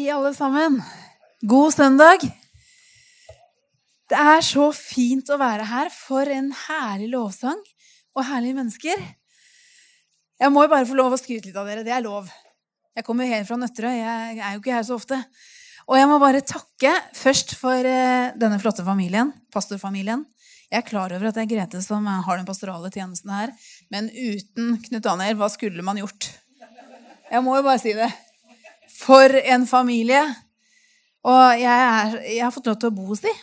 Hei, alle sammen. God søndag. Det er så fint å være her. For en herlig lovsang og herlige mennesker. Jeg må jo bare få lov å skryte litt av dere. Det er lov. Jeg kommer jo helt fra Nøtterøy. Jeg er jo ikke her så ofte. Og jeg må bare takke først for eh, denne flotte familien, pastorfamilien. Jeg er klar over at det er Grete som har den pastorale tjenesten her. Men uten Knut Daniel, hva skulle man gjort? Jeg må jo bare si det. For en familie. Og jeg, er, jeg har fått lov til å bo hos dem.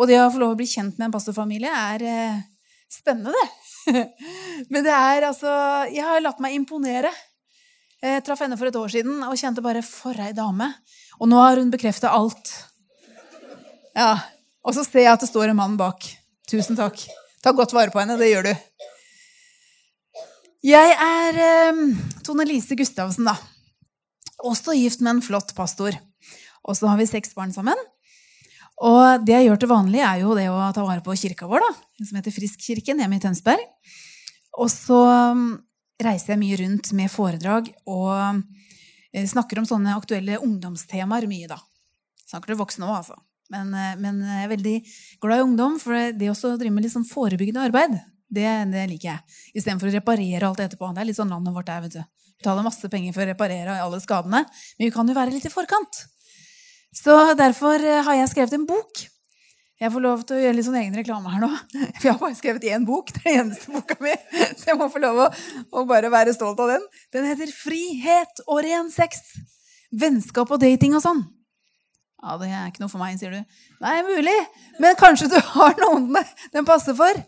Og det å få lov til å bli kjent med en pastorfamilie er eh, spennende. Men det er altså Jeg har latt meg imponere. Jeg traff henne for et år siden og kjente bare For ei dame. Og nå har hun bekrefta alt. Ja. Og så ser jeg at det står en mann bak. Tusen takk. Ta godt vare på henne. Det gjør du. Jeg er eh, Tone Lise Gustavsen, da. Også gift med en flott pastor. Og så har vi seks barn sammen. Og det jeg gjør til vanlig, er jo det å ta vare på kirka vår, da, som heter Friskkirken hjemme i Tønsberg. Og så um, reiser jeg mye rundt med foredrag og eh, snakker om sånne aktuelle ungdomstemaer mye, da. Snakker til voksne òg, altså. Men, eh, men, jeg er veldig glad i ungdom, for det å drive med litt sånn forebyggende arbeid, det, det liker jeg. Istedenfor å reparere alt etterpå. Det er litt sånn landet vårt er. vet du. Betaler masse penger for å reparere alle skadene. Men vi kan jo være litt i forkant. Så derfor eh, har jeg skrevet en bok. Jeg får lov til å gjøre litt sånn egen reklame her nå. For jeg har bare skrevet én bok. Det er den eneste boka mi. Så jeg må få lov å, å bare være stolt av den. Den heter 'Frihet og ren sex'. Vennskap og dating og sånn. Ja, det er ikke noe for meg, sier du. Nei, mulig. Men kanskje du har noen den passer for.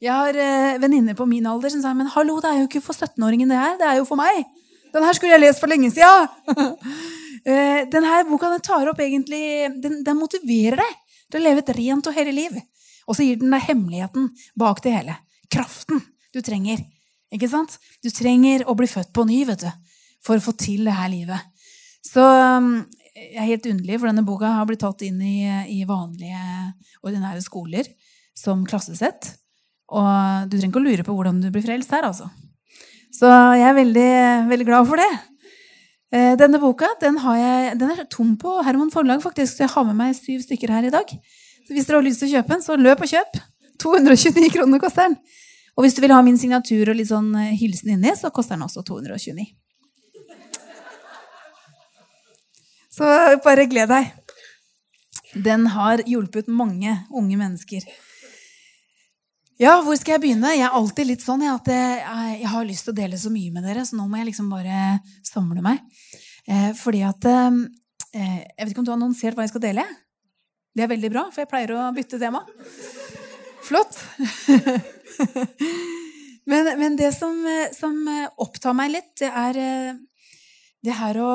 Jeg har eh, venninner på min alder som sier men hallo, det er jo ikke for 17-åringen, det her. Det er jo for meg. Den her skulle jeg lest for lenge sida. Eh, denne boka den tar opp egentlig, den, den, motiverer deg til å leve et rent og hellig liv. Og så gir den deg hemmeligheten bak det hele. Kraften du trenger. Ikke sant? Du trenger å bli født på ny vet du, for å få til det her livet. Så jeg er helt underlig, for denne boka har blitt tatt inn i, i vanlige, ordinære skoler som klassesett. Og du trenger ikke å lure på hvordan du blir frelst her, altså. Så jeg er veldig, veldig glad for det. Eh, denne boka den, jeg, den, er tom på Herman forlag, faktisk, så jeg har med meg syv stykker her i dag. Så hvis dere har lyst til å kjøpe den, så løp og kjøp. 229 kroner koster den. Og hvis du vil ha min signatur og litt sånn eh, hilsen inni, så koster den også 229. Så bare gled deg. Den har hjulpet mange unge mennesker. Ja, hvor skal jeg begynne? Jeg er alltid litt sånn at jeg, jeg, har lyst til å dele så mye med dere, så nå må jeg liksom bare samle meg. Eh, fordi at eh, Jeg vet ikke om du har annonsert hva jeg skal dele? Det er veldig bra, for jeg pleier å bytte tema. Flott. men, men, det som, som, opptar meg litt, det er eh, det her å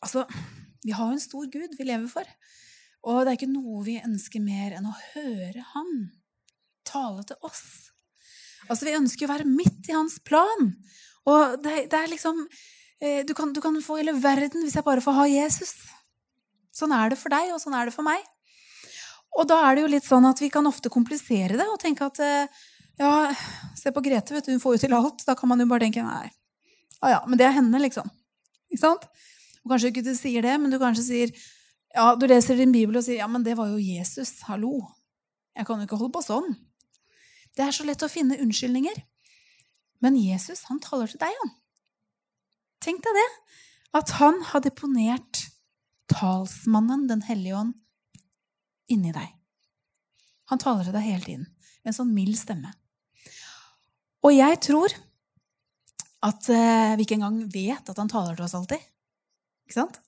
Altså, vi har jo en stor Gud vi lever for. Og det er ikke noe vi ønsker mer enn å høre Han tale til oss. Altså, Vi ønsker å være midt i hans plan. Og det, det er liksom eh, du kan, du kan, få hele verden hvis jeg bare får ha Jesus. Sånn er det for deg, og sånn er det for meg. Og da er det jo litt sånn at vi kan ofte komplisere det og tenke at eh, ja, se på Grete, vet du, hun får jo til alt. Da kan man jo bare tenke nei. Ah, ja, men det er henne, liksom. Ikke sant? Og kanskje ikke du sier det, men du kanskje sier ja, du leser din bibel og sier ja, men det var jo Jesus. Hallo. Jeg kan jo ikke holde på sånn. Det er så lett å finne unnskyldninger. Men Jesus, han taler til deg, han. Tenk deg det. At han har deponert talsmannen, Den hellige ånd, inni deg. Han taler til deg hele tiden med en sånn mild stemme. Og jeg tror at uh, vi ikke engang vet at han taler til oss alltid. Ikke sant?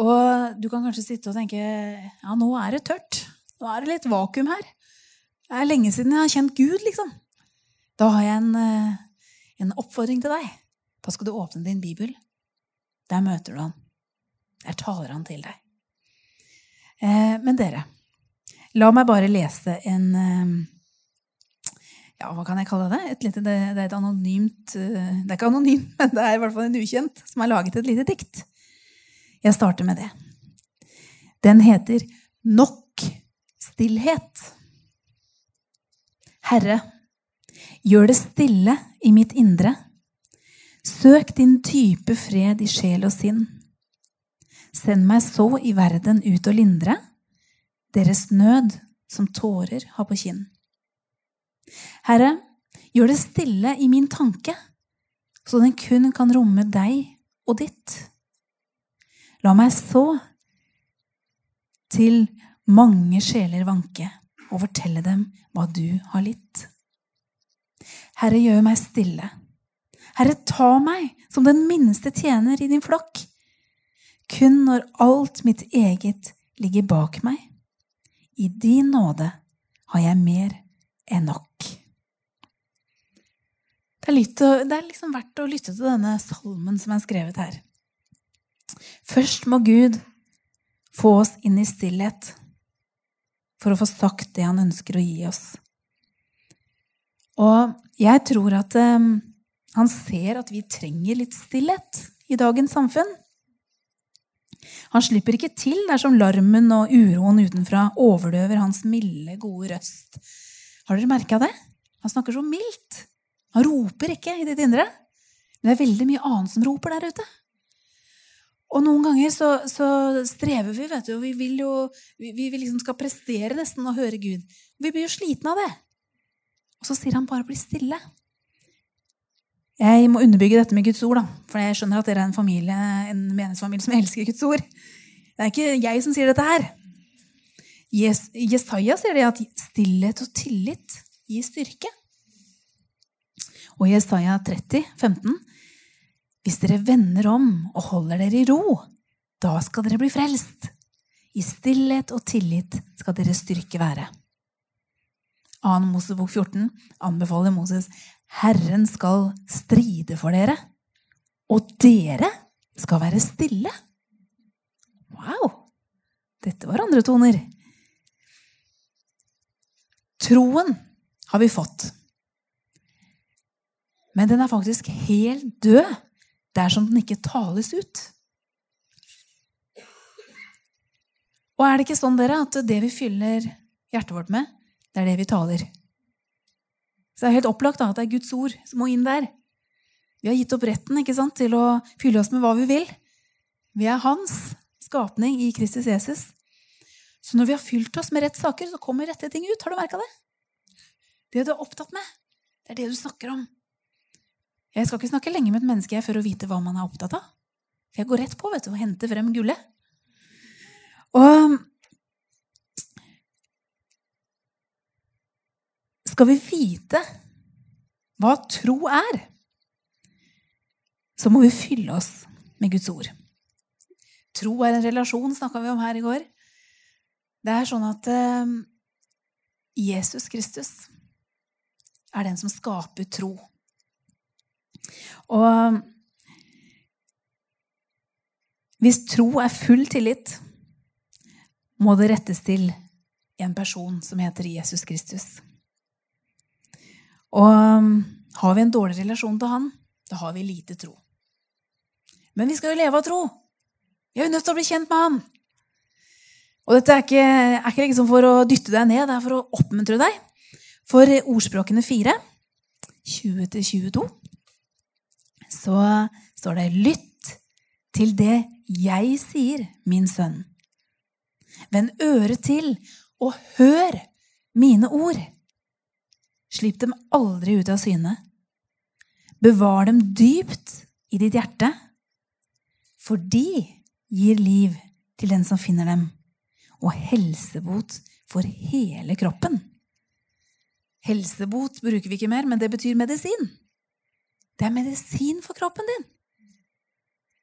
Og du kan kanskje sitte og tenke ja, nå er det tørt. Nå er det litt vakuum her. Det er lenge siden jeg har kjent Gud, liksom. Da har jeg en, eh, en oppfordring til deg. Da skal du åpne din bibel. Der møter du han. Der taler han til deg. Eh, men dere, la meg bare lese en eh, Ja, hva kan jeg kalle det? Et lite, det, det, er et anonymt Det er ikke anonymt, men det er i hvert fall en ukjent som har laget et lite dikt. Jeg starter med det. Den heter Nok stillhet. Herre, gjør det stille i mitt indre, Søk din type fred i sjel og sinn. Send meg så i verden ut og lindre deres nød som tårer har på kinn. Herre, gjør det stille i min tanke, så den kun kan romme deg og ditt. La meg så til mange sjeler vanke og fortelle dem hva du har litt. Herre, gjør meg stille. Herre, ta meg som den minste tjener i din flokk. Kun når alt mitt eget ligger bak meg. I din nåde har jeg mer enn nok. Det er, litt, det er liksom verdt å lytte til denne salmen som er skrevet her. Først må Gud få oss inn i stillhet for å få sagt det han ønsker å gi oss. Og jeg tror at um, han ser at vi trenger litt stillhet i dagens samfunn. Han slipper ikke til dersom larmen og uroen utenfra overdøver hans milde, gode røst. Har dere merka det? Han snakker så mildt. Han roper ikke i ditt indre. Men det er veldig mye annet som roper der ute. Og noen ganger så, så strever vi, vet du, og vi vil jo vi, vi liksom skal prestere nesten og høre Gud. Vi blir jo slitne av det. Og så sier han bare 'bli stille'. Jeg må underbygge dette med Guds ord, da, for jeg skjønner at dere er en familie, en menighetsfamilie som elsker Guds ord. Det er ikke jeg som sier dette her. Jesaja sier det at stillhet og tillit gir styrke. Og Jesaja 30, 15, hvis dere vender om og holder dere i ro, da skal dere bli frelst. I stillhet og tillit skal deres styrke være. 2. Mosebok 14 anbefaler Moses Herren skal stride for dere, og dere skal være stille. Wow! Dette var andre toner. Troen har vi fått. Men den er faktisk helt død dersom den ikke tales ut. Og er det ikke sånn dere, at det vi fyller hjertet vårt med, det er det vi taler? Så det er helt opplagt da, at det er Guds ord som må inn der. Vi har gitt opp retten sant, til å fylle oss med hva vi vil. Vi er hans skapning i Kristus Jesus. Så når vi har fylt oss med rett saker, så kommer rette ting ut. Har du merka det? Det du er opptatt med, det er det du snakker om. Jeg skal ikke snakke lenge med et menneske for å vite hva man er opptatt av. For jeg går rett på vet du, og henter frem gullet. Og skal vi vite hva tro er, så må vi fylle oss med Guds ord. Tro er en relasjon, snakka vi om her i går. Det er sånn at uh, Jesus Kristus er den som skaper tro. Og hvis tro er full tillit, må det rettes til en person som heter Jesus Kristus. Og har vi en dårlig relasjon til han, da har vi lite tro. Men vi skal jo leve av tro. Vi er jo nødt til å bli kjent med han. Og dette er ikke, er ikke liksom for å dytte deg ned, det er for å oppmuntre deg. For ordspråkene 4, 20-22, så står det 'Lytt til det jeg sier, min sønn'. Vend øret til og hør mine ord. Slipp dem aldri ut av syne. Bevar dem dypt i ditt hjerte, for de gir liv til den som finner dem, og helsebot for hele kroppen. Helsebot bruker vi ikke mer, men det betyr medisin. Det er medisin for kroppen din.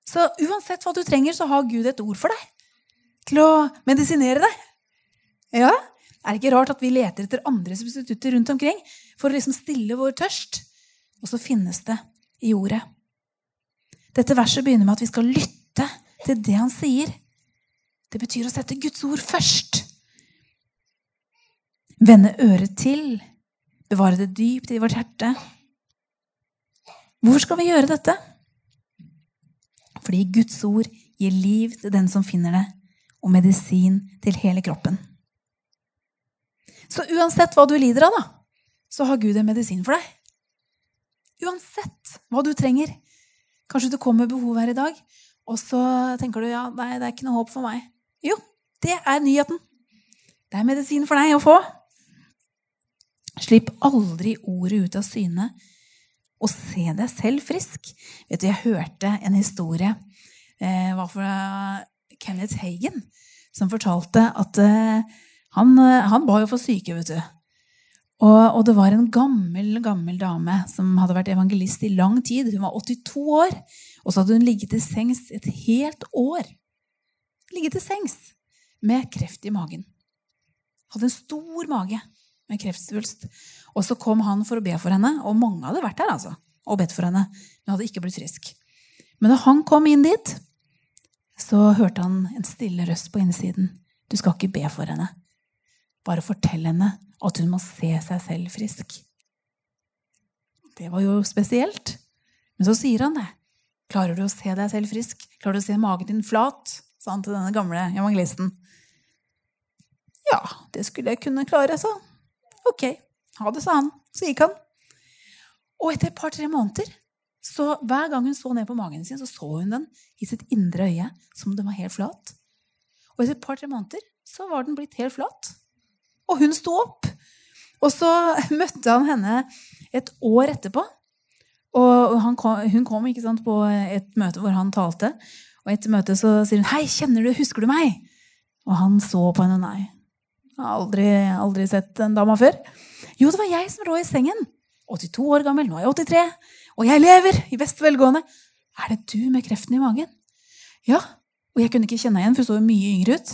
Så uansett hva du trenger, så har Gud et ord for deg til å medisinere deg. Ja, Er det ikke rart at vi leter etter andre substitutter rundt omkring for å liksom stille vår tørst? Og så finnes det i ordet. Dette verset begynner med at vi skal lytte til det han sier. Det betyr å sette Guds ord først. Vende øret til. Bevare det dypt i vårt hjerte. Hvorfor skal vi gjøre dette? Fordi Guds ord gir liv til den som finner det, og medisin til hele kroppen. Så uansett hva du lider av, da, så har Gud en medisin for deg. Uansett hva du trenger. Kanskje du kommer med behov her i dag, og så tenker du ja, nei, det er ikke noe håp for meg. Jo, det er nyheten. Det er medisin for deg å få. Slipp aldri ordet ut av syne, og se deg selv frisk. Vet du, Jeg hørte en historie eh, var fra Kenneth Hagen, som fortalte at eh, han, han ba jo for syke, vet du. Og, og, det var en gammel gammel dame som hadde vært evangelist i lang tid. Hun var 82 år, og så hadde hun ligget til sengs et helt år. Ligget til sengs med kreft i magen. Hadde en stor mage med kreftsvulst. Og så kom han for å be for henne, og mange hadde vært der altså, og bedt for henne. Men hadde ikke blitt frisk. Men da han kom inn dit, så hørte han en stille røst på innsiden. Du skal ikke be for henne. Bare fortell henne at hun må se seg selv frisk. Det var jo spesielt. Men så sier han det. Klarer du å se deg selv frisk? Klarer du å se magen din flat? sa han til denne gamle evangelisten. Ja, det skulle jeg kunne klare, sa han. Ok, ha det, sa han. Så gikk han. Og etter et par-tre måneder, så hver gang hun så ned på magen sin, så så hun den i sitt indre øye som den var helt flat. Og etter et par-tre måneder så var den blitt helt flat. Og hun sto opp. Og så møtte han henne et år etterpå. Og kom, hun kom sant, på et møte hvor han talte. Og etter møtet så sier hun 'Hei, kjenner du, husker du meg?' Og han så på henne. Nei. Jeg har aldri, aldri sett en dama før. Jo, det var jeg som lå i sengen. 82 år gammel. Nå er jeg 83. Og jeg lever i beste velgående. Er det du med kreften i magen? Ja. Og jeg kunne ikke kjenne henne igjen, for hun så jo mye yngre ut.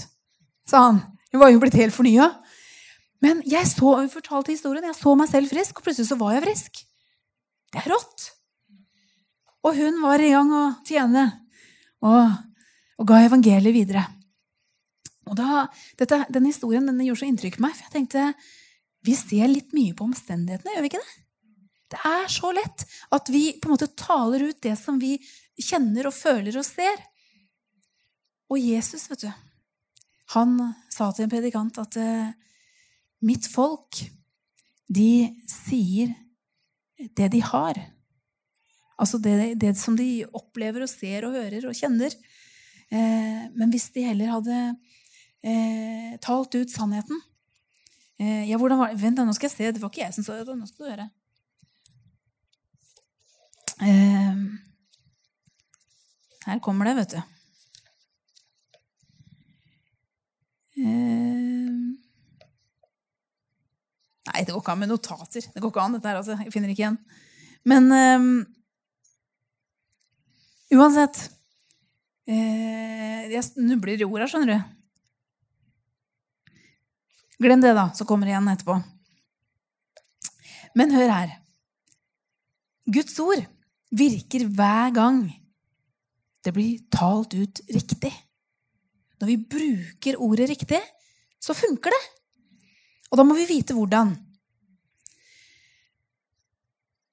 Sa han. Hun var jo blitt helt fornya. Men jeg så, hun fortalte historien, jeg så meg selv frisk, og plutselig så var jeg frisk. Det er rått. Og hun var i gang å tjene og, og ga evangeliet videre. Og da, dette, Denne historien denne gjorde så inntrykk på meg, for jeg tenkte vi ser litt mye på omstendighetene, gjør vi ikke det? Det er så lett at vi på en måte taler ut det som vi kjenner og føler og ser. Og Jesus, vet du, han sa til en predikant at eh, Mitt folk, de sier det de har. Altså det, det, som de opplever og ser og hører og kjenner. Eh, men hvis de heller hadde eh, talt ut sannheten eh, Ja, hvordan var det? Vent, da, nå skal jeg se. Det var ikke jeg som sa det. Nå skal du høre. Eh, her kommer det, vet du. Eh, Nei, det går ikke an med notater. Det går ikke an, dette her, altså. Jeg finner ikke igjen. Men um, uansett eh, Jeg snubler i orda, skjønner du. Glem det, da, så kommer det igjen etterpå. Men hør her. Guds ord virker hver gang det blir talt ut riktig. Når vi bruker ordet riktig, så funker det. Og da må vi vite hvordan.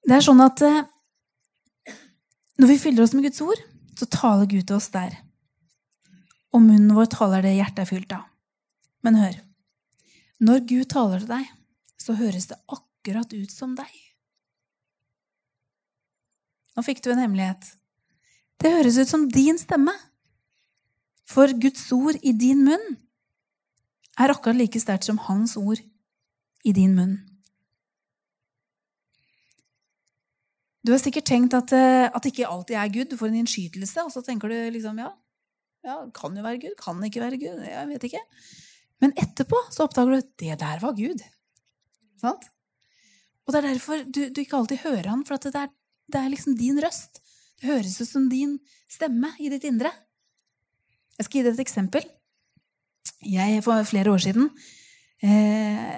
Det er sånn at eh, når vi fyller oss med Guds ord, så taler Gud til oss der. Og munnen vår taler det hjertet er fylt av. Men hør. Når Gud taler til deg, så høres det akkurat ut som deg. Nå fikk du en hemmelighet. Det høres ut som din stemme. For Guds ord i din munn er akkurat like sterkt som hans ord i din munn. Du har sikkert tenkt at, eh, at det ikke alltid er Gud. Du får en innskytelse, og så tenker du liksom ja, ja, kan jo være Gud, kan ikke være Gud. Jeg vet ikke. Men etterpå så oppdager du at det der var Gud. Sant? Og det er derfor du, du ikke alltid hører han, for det er, det, er, liksom din røst. Det høres ut som din stemme i ditt indre. Jeg skal gi deg et eksempel. Jeg, For flere år siden eh,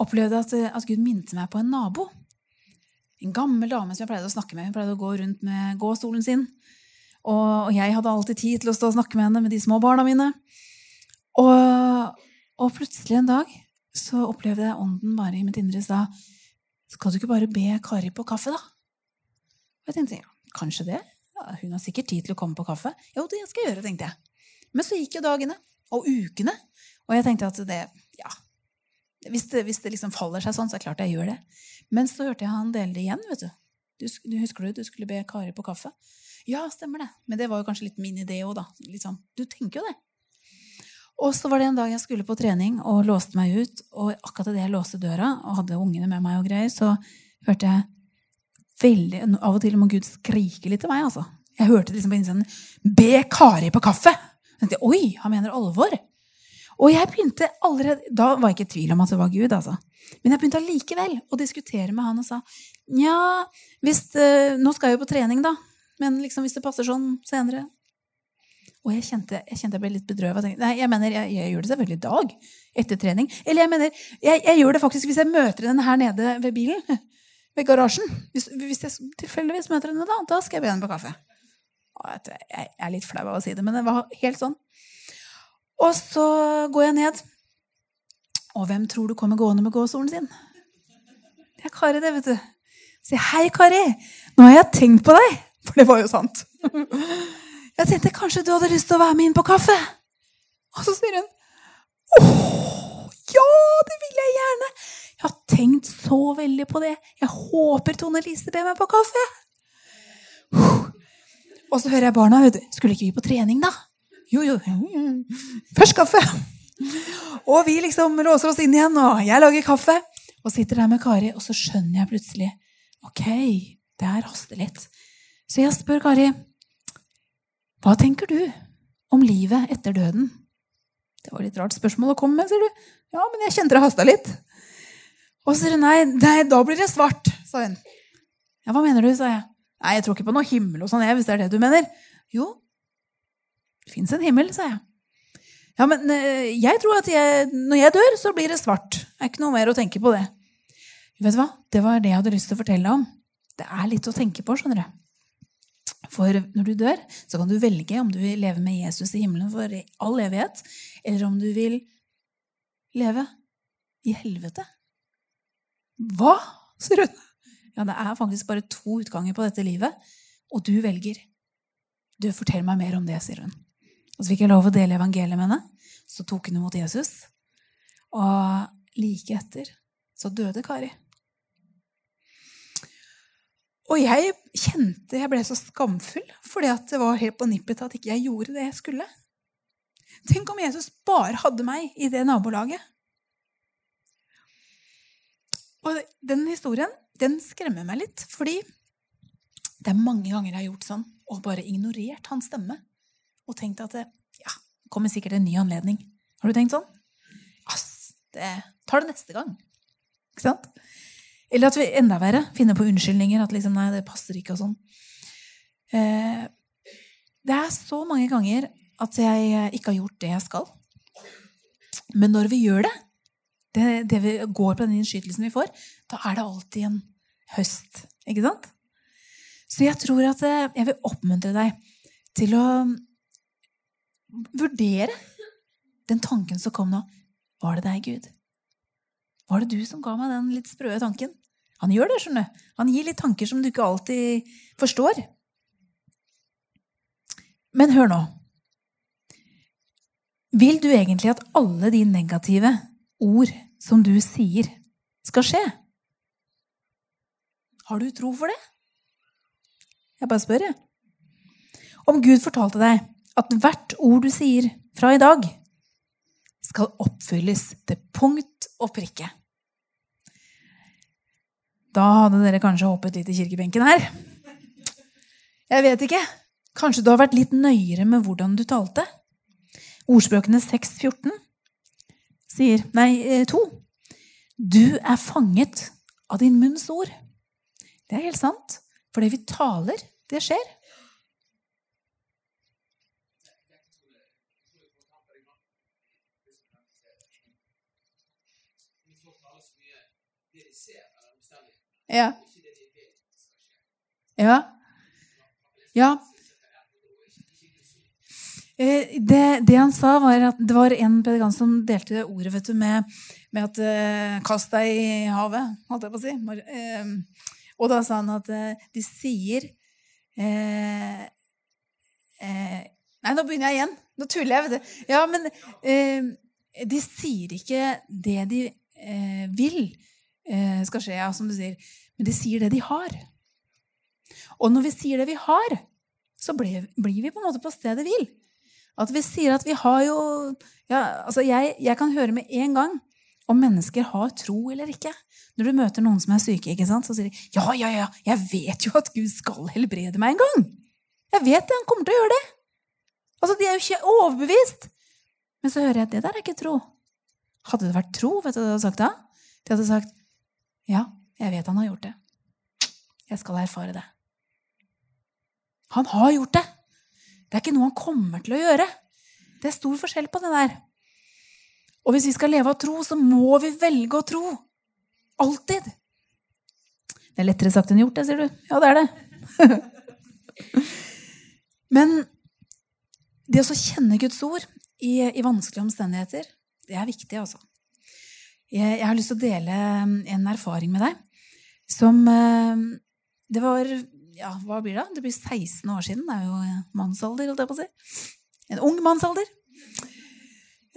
opplevde at, at Gud minte meg på en nabo. En gammel dame som jeg pleide å snakke med. Hun pleide å gå rundt med gåstolen sin. Og, jeg hadde alltid tid til å stå og snakke med henne med de små barna mine. Og, og plutselig en dag så opplevde jeg ånden bare i mitt indre sa Skal du ikke bare be Kari på kaffe, da? Og jeg tenkte ja, kanskje det. Ja, hun har sikkert tid til å komme på kaffe. Jo, det skal jeg gjøre, tenkte jeg. Men så gikk jo dagene og ukene. Og jeg tenkte at det, ja, hvis det, hvis det liksom faller seg sånn, så er det klart jeg gjør det. Men så hørte jeg han dele det igjen. vet du. Du, du Husker du du skulle be Kari på kaffe? Ja, stemmer det. Men det var jo kanskje litt min idé òg, da. Sånn, du tenker jo det. Og så var det en dag jeg skulle på trening og låste meg ut. Og akkurat idet jeg låste døra og hadde ungene med meg, og greier, så hørte jeg veldig Av og til må Gud skrike litt til meg. altså. Jeg hørte liksom på innsiden 'Be Kari på kaffe'. Jeg tenkte, Oi, han mener alvor. Og jeg begynte allerede, Da var jeg ikke i tvil om at det var Gud. altså. Men jeg begynte allikevel å diskutere med han og sa Nja, det, nå skal jeg jo på trening, da. Men liksom hvis det passer sånn senere Og jeg kjente jeg, kjente jeg ble litt bedrøvet. Jeg, nei, jeg mener, jeg, jeg gjør det selvfølgelig i dag. Etter trening. Eller jeg mener, jeg, jeg gjør det faktisk hvis jeg møter henne her nede ved bilen. Ved garasjen. Hvis, hvis jeg tilfeldigvis møter henne da, da skal jeg be henne på kaffe. Jeg er litt flau av å si det, men det var helt sånn. Og så går jeg ned. Og hvem tror du kommer gående med gåsolen sin? Det er Kari, det, vet du. Sier 'Hei, Kari. Nå har jeg tenkt på deg.' For det var jo sant. Jeg tenkte kanskje du hadde lyst til å være med inn på kaffe. Og så sier hun Åh, ja, det vil jeg gjerne'. Jeg har tenkt så veldig på det. Jeg håper Tone Lise ber meg på kaffe. Og så hører jeg barna. Skulle ikke vi på trening, da? Jo, jo. Først kaffe. Og vi liksom låser oss inn igjen, og jeg lager kaffe. Og sitter der med Kari, og så skjønner jeg plutselig Ok, det her haster litt. Så jeg spør Kari, hva tenker du om livet etter døden? Det var litt rart spørsmål å komme med, sier du. Ja, men jeg kjente det hasta litt. Og så sier hun nei, nei, da blir det svart, sa hun. Ja, hva mener du, sa jeg. Nei, jeg tror ikke på noe himmel og sånn, jeg, hvis det er det du mener. Jo, det fins en himmel, sa jeg. Ja, men eh, jeg tror at jeg, når jeg dør, så blir det svart. Det er ikke noe mer å tenke på det. Vet du hva? Det var det jeg hadde lyst til å fortelle om. Det er litt å tenke på, skjønner du. For når du dør, så kan du velge om du vil leve med Jesus i himmelen for all evighet, eller om du vil leve i helvete. Hva? sier hun. Ja, det er faktisk bare to utganger på dette livet, og du velger. Du, fortell meg mer om det, sier hun. Og så fikk jeg lov å dele evangeliet med henne. Så tok hun imot Jesus. Og like etter så døde Kari. Og jeg kjente jeg ble så skamfull fordi det var helt på nippet til at ikke jeg gjorde det jeg skulle. Tenk om Jesus bare hadde meg i det nabolaget. Og den historien den skremmer meg litt, fordi det er mange ganger jeg har gjort sånn og bare ignorert hans stemme. Og tenkt at det ja, kommer sikkert en ny anledning. Har du tenkt sånn? Ass, det tar det neste gang. Ikke sant? Eller at vi enda verre finner på unnskyldninger. At liksom, nei, det passer ikke og sånn. Eh, det er så mange ganger at jeg ikke har gjort det jeg skal. Men når vi gjør det, det, det vi går på den innskytelsen vi får, da er det alltid en høst. Ikke sant? Så jeg tror at eh, jeg vil oppmuntre deg til å vurdere den tanken som kom nå. Var det deg, Gud? Var det du som ga meg den litt sprø tanken? Han gjør det, skjønner du. Han gir litt tanker som du ikke alltid forstår. Men hør nå. Vil du egentlig at alle de negative ord som du sier, skal skje? Har du tro for det? Jeg bare spør, jeg. Om Gud fortalte deg at hvert ord du sier fra i dag, skal oppfylles til punkt og prikke. Da hadde dere kanskje hoppet litt i kirkebenken her. Jeg vet ikke. Kanskje du har vært litt nøyere med hvordan du talte. Ordspråkene 6.14 sier Nei, 2. Du er fanget av din munns ord. Det er helt sant. For det vi taler, det skjer. Ja. Ja. Ja. Eh, Det, det han sa, var at det var en predikant som delte ordet vet du, med, med at eh, 'kast deg i havet', holdt jeg på å si. Eh, Og da sa han at de sier Nei, nå begynner jeg igjen. Nå tuller jeg, vet du. Ja, men de sier ikke det de vil skal skje, ja, som du sier. Men de sier det de har. Og når vi sier det vi har, så blir, vi på en måte på stedet hvil. At vi sier at vi har jo ja, altså jeg, jeg kan høre med en gang om mennesker har tro eller ikke. Når du møter noen som er syke, så sier de ja, ja, ja, jeg vet jo at Gud skal helbrede meg en gang. Jeg vet det, han kommer til å gjøre det. Altså, De er jo ikke overbevist. Men så hører jeg at det der er ikke tro. Hadde det vært tro, vet du hva de hadde sagt da? De hadde sagt ja, jeg vet han har gjort det. Jeg skal erfare det. Han har gjort det. Det er ikke noe han kommer til å gjøre. Det er stor forskjell på det der. Og hvis vi skal leve av tro, så må vi velge å tro. Alltid. Det er lettere sagt enn gjort, det, sier du. Ja, det er det. Men det å kjenne Guds ord i, i, vanskelige omstendigheter, det er viktig, altså. Jeg, har lyst til å dele en erfaring med deg som eh, Det var ja, hva blir det? Det blir 16 år siden. Det er jo mannsalder, holdt jeg på å si. En ung mannsalder.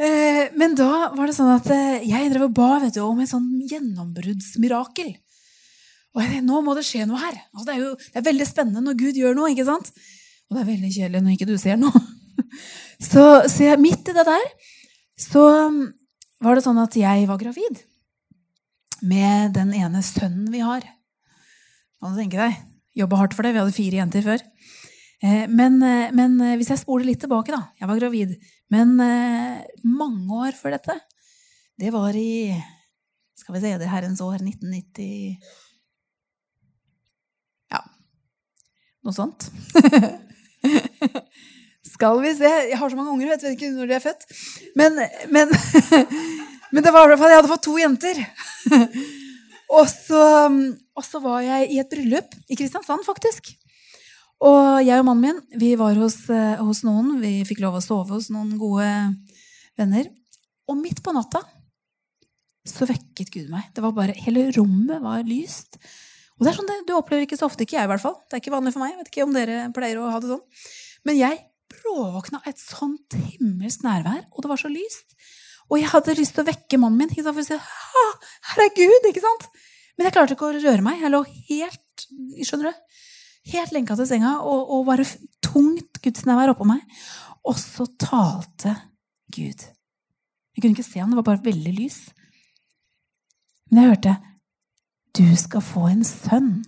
Eh, men da var det sånn at eh, jeg drev og ba vet du, om et sånn gjennombruddsmirakel. Og jeg, nå må det skje noe her. Altså, det, er jo, det er veldig spennende når Gud gjør noe. ikke sant? Og det er veldig kjedelig når ikke du ser noe. Så, så jeg, midt i det der så um, var det sånn at jeg var gravid med den ene sønnen vi har. Kan du tenke deg? Jobba hardt for det. Vi hadde fire jenter før. Eh, men, eh, men, eh, hvis jeg spoler litt tilbake, da. Jeg var gravid. Men mange år før dette. Det var i Skal vi se, det herrens år 1990 Ja, noe sånt. Skal vi se Jeg har så mange unger, vet ikke når de er født. Men, men, men det var i hvert fall Jeg hadde fått to jenter. Og så, og så, var jeg i et bryllup i Kristiansand, faktisk. Og jeg og mannen min vi var hos, eh, hos, noen. Vi fikk lov å sove hos noen gode venner. Og midt på natta så vekket Gud meg. Det var bare, Hele rommet var lyst. Og det er sånn det, Du opplever ikke så ofte, ikke jeg i hvert fall. Det er ikke vanlig for meg. Jeg vet ikke om dere pleier å ha det sånn. Men jeg bråvåkna et sånt himmelsk nærvær, og det var så lyst. Og jeg hadde lyst til å vekke mannen min for å si her er Gud! ikke sant? Men jeg klarte ikke å røre meg. Jeg lå helt skjønner du? Helt lenka til senga og, og bare tungt gudsnærvær oppå meg. Og så talte Gud. Jeg kunne ikke se han, det var bare veldig lys. Men jeg hørte 'Du skal få en sønn'.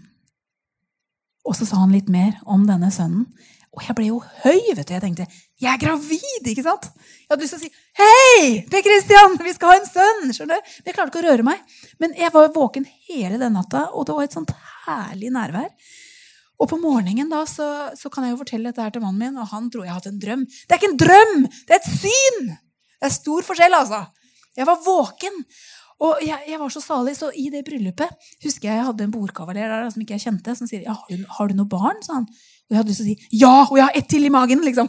Og så sa han litt mer om denne sønnen. Og jeg ble jo høy. vet du. Jeg tenkte jeg er gravid! ikke sant? Jeg hadde lyst til å si hei, Per Kristian, vi skal ha en sønn! skjønner du? Men jeg klarte ikke å røre meg. Men jeg var våken hele den natta, og det var et sånt herlig nærvær. Og på morgenen da, så, så kan jeg jo fortelle dette her til mannen min, og han tror jeg har hatt en drøm. Det er ikke en drøm! Det er et syn! Det er stor forskjell, altså. Jeg var våken. Og jeg, jeg, var så salig, så i det bryllupet husker jeg jeg hadde en bordkavaler der som ikke jeg kjente, som sier ja, har, du, har du noe barn?' sa han. Og jeg hadde lyst til å si ja, og jeg har ett til i magen. liksom.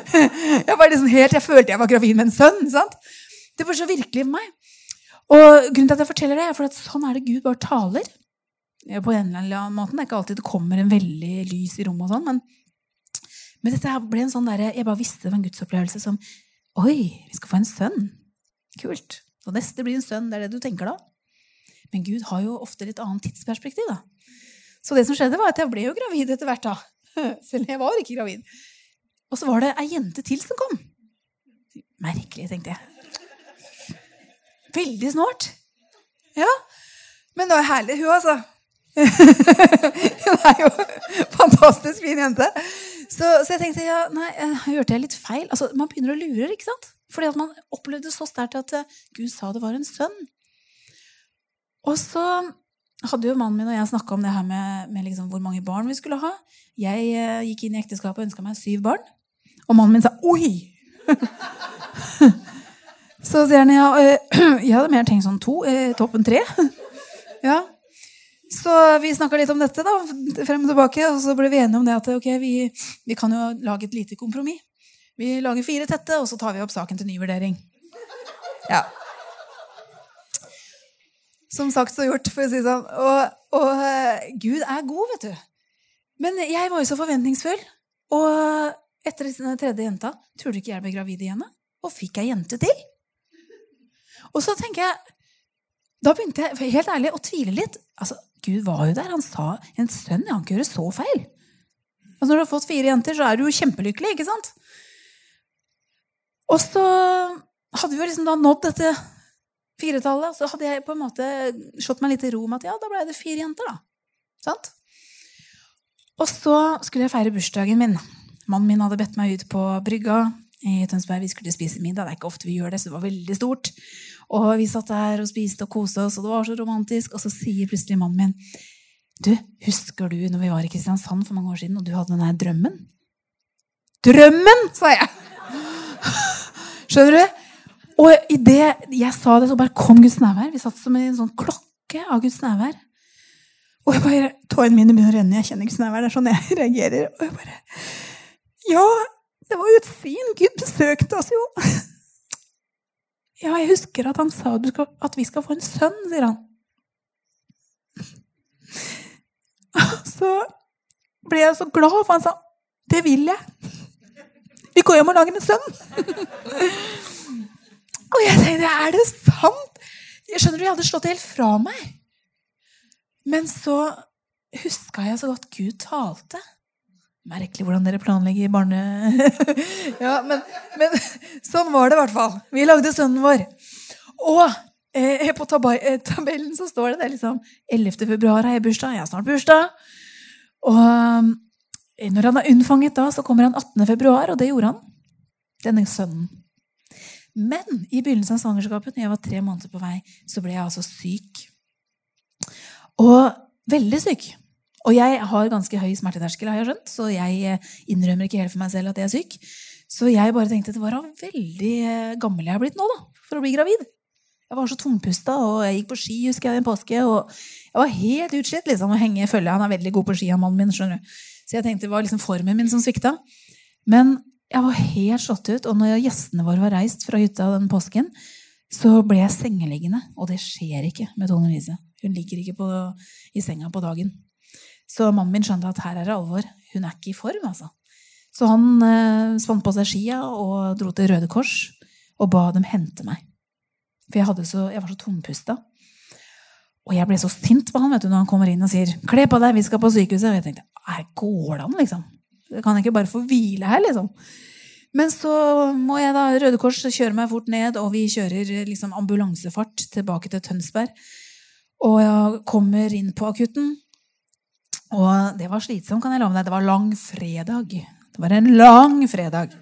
Jeg var liksom helt, jeg følte jeg var gravid med en sønn. sant? Det var så virkelig for meg. Og grunnen til at jeg forteller det, er for at sånn er det Gud bare taler. På en eller annen måte. Det er ikke alltid det kommer en veldig lys i rommet, og sånn, men, men dette ble en sånn der, jeg bare visste det var en gudsopplevelse som Oi, vi skal få en sønn. Kult. Og neste blir en sønn. Det er det du tenker da. Men Gud har jo ofte litt annet tidsperspektiv. da. Så det som skjedde, var at jeg ble jo gravid etter hvert. da. Selv jeg var ikke gravid. Og så var det ei jente til som kom. Merkelig, tenkte jeg. Veldig snålt. Ja. Men det var herlig, hun, altså. hun er jo fantastisk fin jente. Så, så jeg tenkte ja, nei, hørte jeg litt feil? Altså, Man begynner å lure, ikke sant? Fordi at man opplevde så sterkt at eh, Gud sa det var en sønn. Og så hadde jo mannen min og jeg snakka om det her med, med liksom hvor mange barn vi skulle ha. Jeg eh, gikk inn i ekteskapet og ønska meg syv barn. Og mannen min sa 'oi'! så sier han ja, øh, jeg hadde mer tenkt sånn to. Øh, toppen tre. ja. Så vi snakka litt om dette, da, frem og tilbake, og så ble vi enige om det at okay, vi, vi kan jo lage et lite kompromiss. Vi lager fire tette, og så tar vi opp saken til ny vurdering. Ja. Som sagt og gjort, for å si det sånn. Og, og uh, Gud er god, vet du. Men jeg var jo så forventningsfull. Og etter den tredje jenta du ikke jeg ble gravid igjen. Og fikk ei jente til. Og så tenker jeg Da begynte jeg helt ærlig å tvile litt. Altså, Gud var jo der. Han sa en sønn han kan gjøre så feil. Altså, når du har fått fire jenter, så er du jo kjempelykkelig. ikke sant? Og så hadde vi jo liksom da nådd dette firetallet. Så hadde jeg på en måte slått meg litt i ro med at ja, da ble det fire jenter. da. Sant? Og så skulle jeg feire bursdagen min. Mannen min hadde bedt meg ut på brygga i Tønsberg. Vi skulle spise middag. Det er ikke ofte vi gjør det, så det var veldig stort. Og vi satt der og spiste og koste oss, og det var så romantisk. Og så sier plutselig mannen min Du, husker du når vi var i Kristiansand for mange år siden, og du hadde den der drømmen? Drømmen, sa jeg! Skjønner du? Og idet jeg sa det, så bare kom Guds nærvær. Vi satt som en sånn klokke av Guds nærvær. Og jeg bare, Tårene mine begynner å renne. Jeg kjenner Guds nærvær. Det er sånn jeg reagerer. Og jeg bare Ja, det var jo et syn. Gud besøkte oss jo. Ja, jeg husker at han sa at vi skal få en sønn, sier han. Så ble jeg så glad, for han sa det vil jeg. Vi går hjem og lager en sønn. Og jeg tenkte er det sant? Jeg skjønner du, jeg hadde slått det helt fra meg. Men så huska jeg så godt Gud talte. Merkelig hvordan dere planlegger barne... ja, men, men, sånn var det i hvert fall. Vi lagde sønnen vår. Og eh, på eh, tabellen så står det det liksom 11. februar har jeg bursdag. Jeg har snart bursdag. Og eh, når han er unnfanget da, så kommer han 18. februar, og det gjorde han. Denne sønnen. Men i begynnelsen av svangerskapet, når jeg var tre måneder på vei, så ble jeg altså syk. Og veldig syk. Og jeg har ganske høy smerteterskel, har jeg skjønt, så jeg eh, innrømmer ikke helt for meg selv at jeg er syk. Så jeg bare tenkte at det var veldig eh, gammel jeg har blitt nå da, for å bli gravid. Jeg var så tungpusta, og jeg gikk på ski husker jeg, en påske. og Jeg var helt utslitt liksom, å henge følge. Han er veldig god på ski, han mannen min. skjønner du. Så jeg tenkte det var liksom formen min som svikta. Men jeg var helt slått ut. Og når gjestene våre var reist fra hytta den påsken, så ble jeg sengeliggende. Og det skjer ikke med Tone Lise. Hun ligger ikke på, i senga på dagen. Så mannen min skjønte at her er det alvor. Hun er ikke i form, altså. Så han eh, spant på seg skia og dro til Røde Kors og ba dem hente meg. For jeg, så, jeg var så tungpusta. Og jeg ble så sint på han vet du, når han kommer inn og sier 'Kle på deg, vi skal på sykehuset'. Og jeg tenkte her går det an, liksom? Kan jeg ikke bare få hvile her, liksom? Men så må jeg da Røde Kors kjøre meg fort ned, og vi kjører liksom ambulansefart tilbake til Tønsberg. Og jeg kommer inn på akutten, og det var slitsomt, kan jeg love deg. Det var lang fredag. Det var en lang fredag.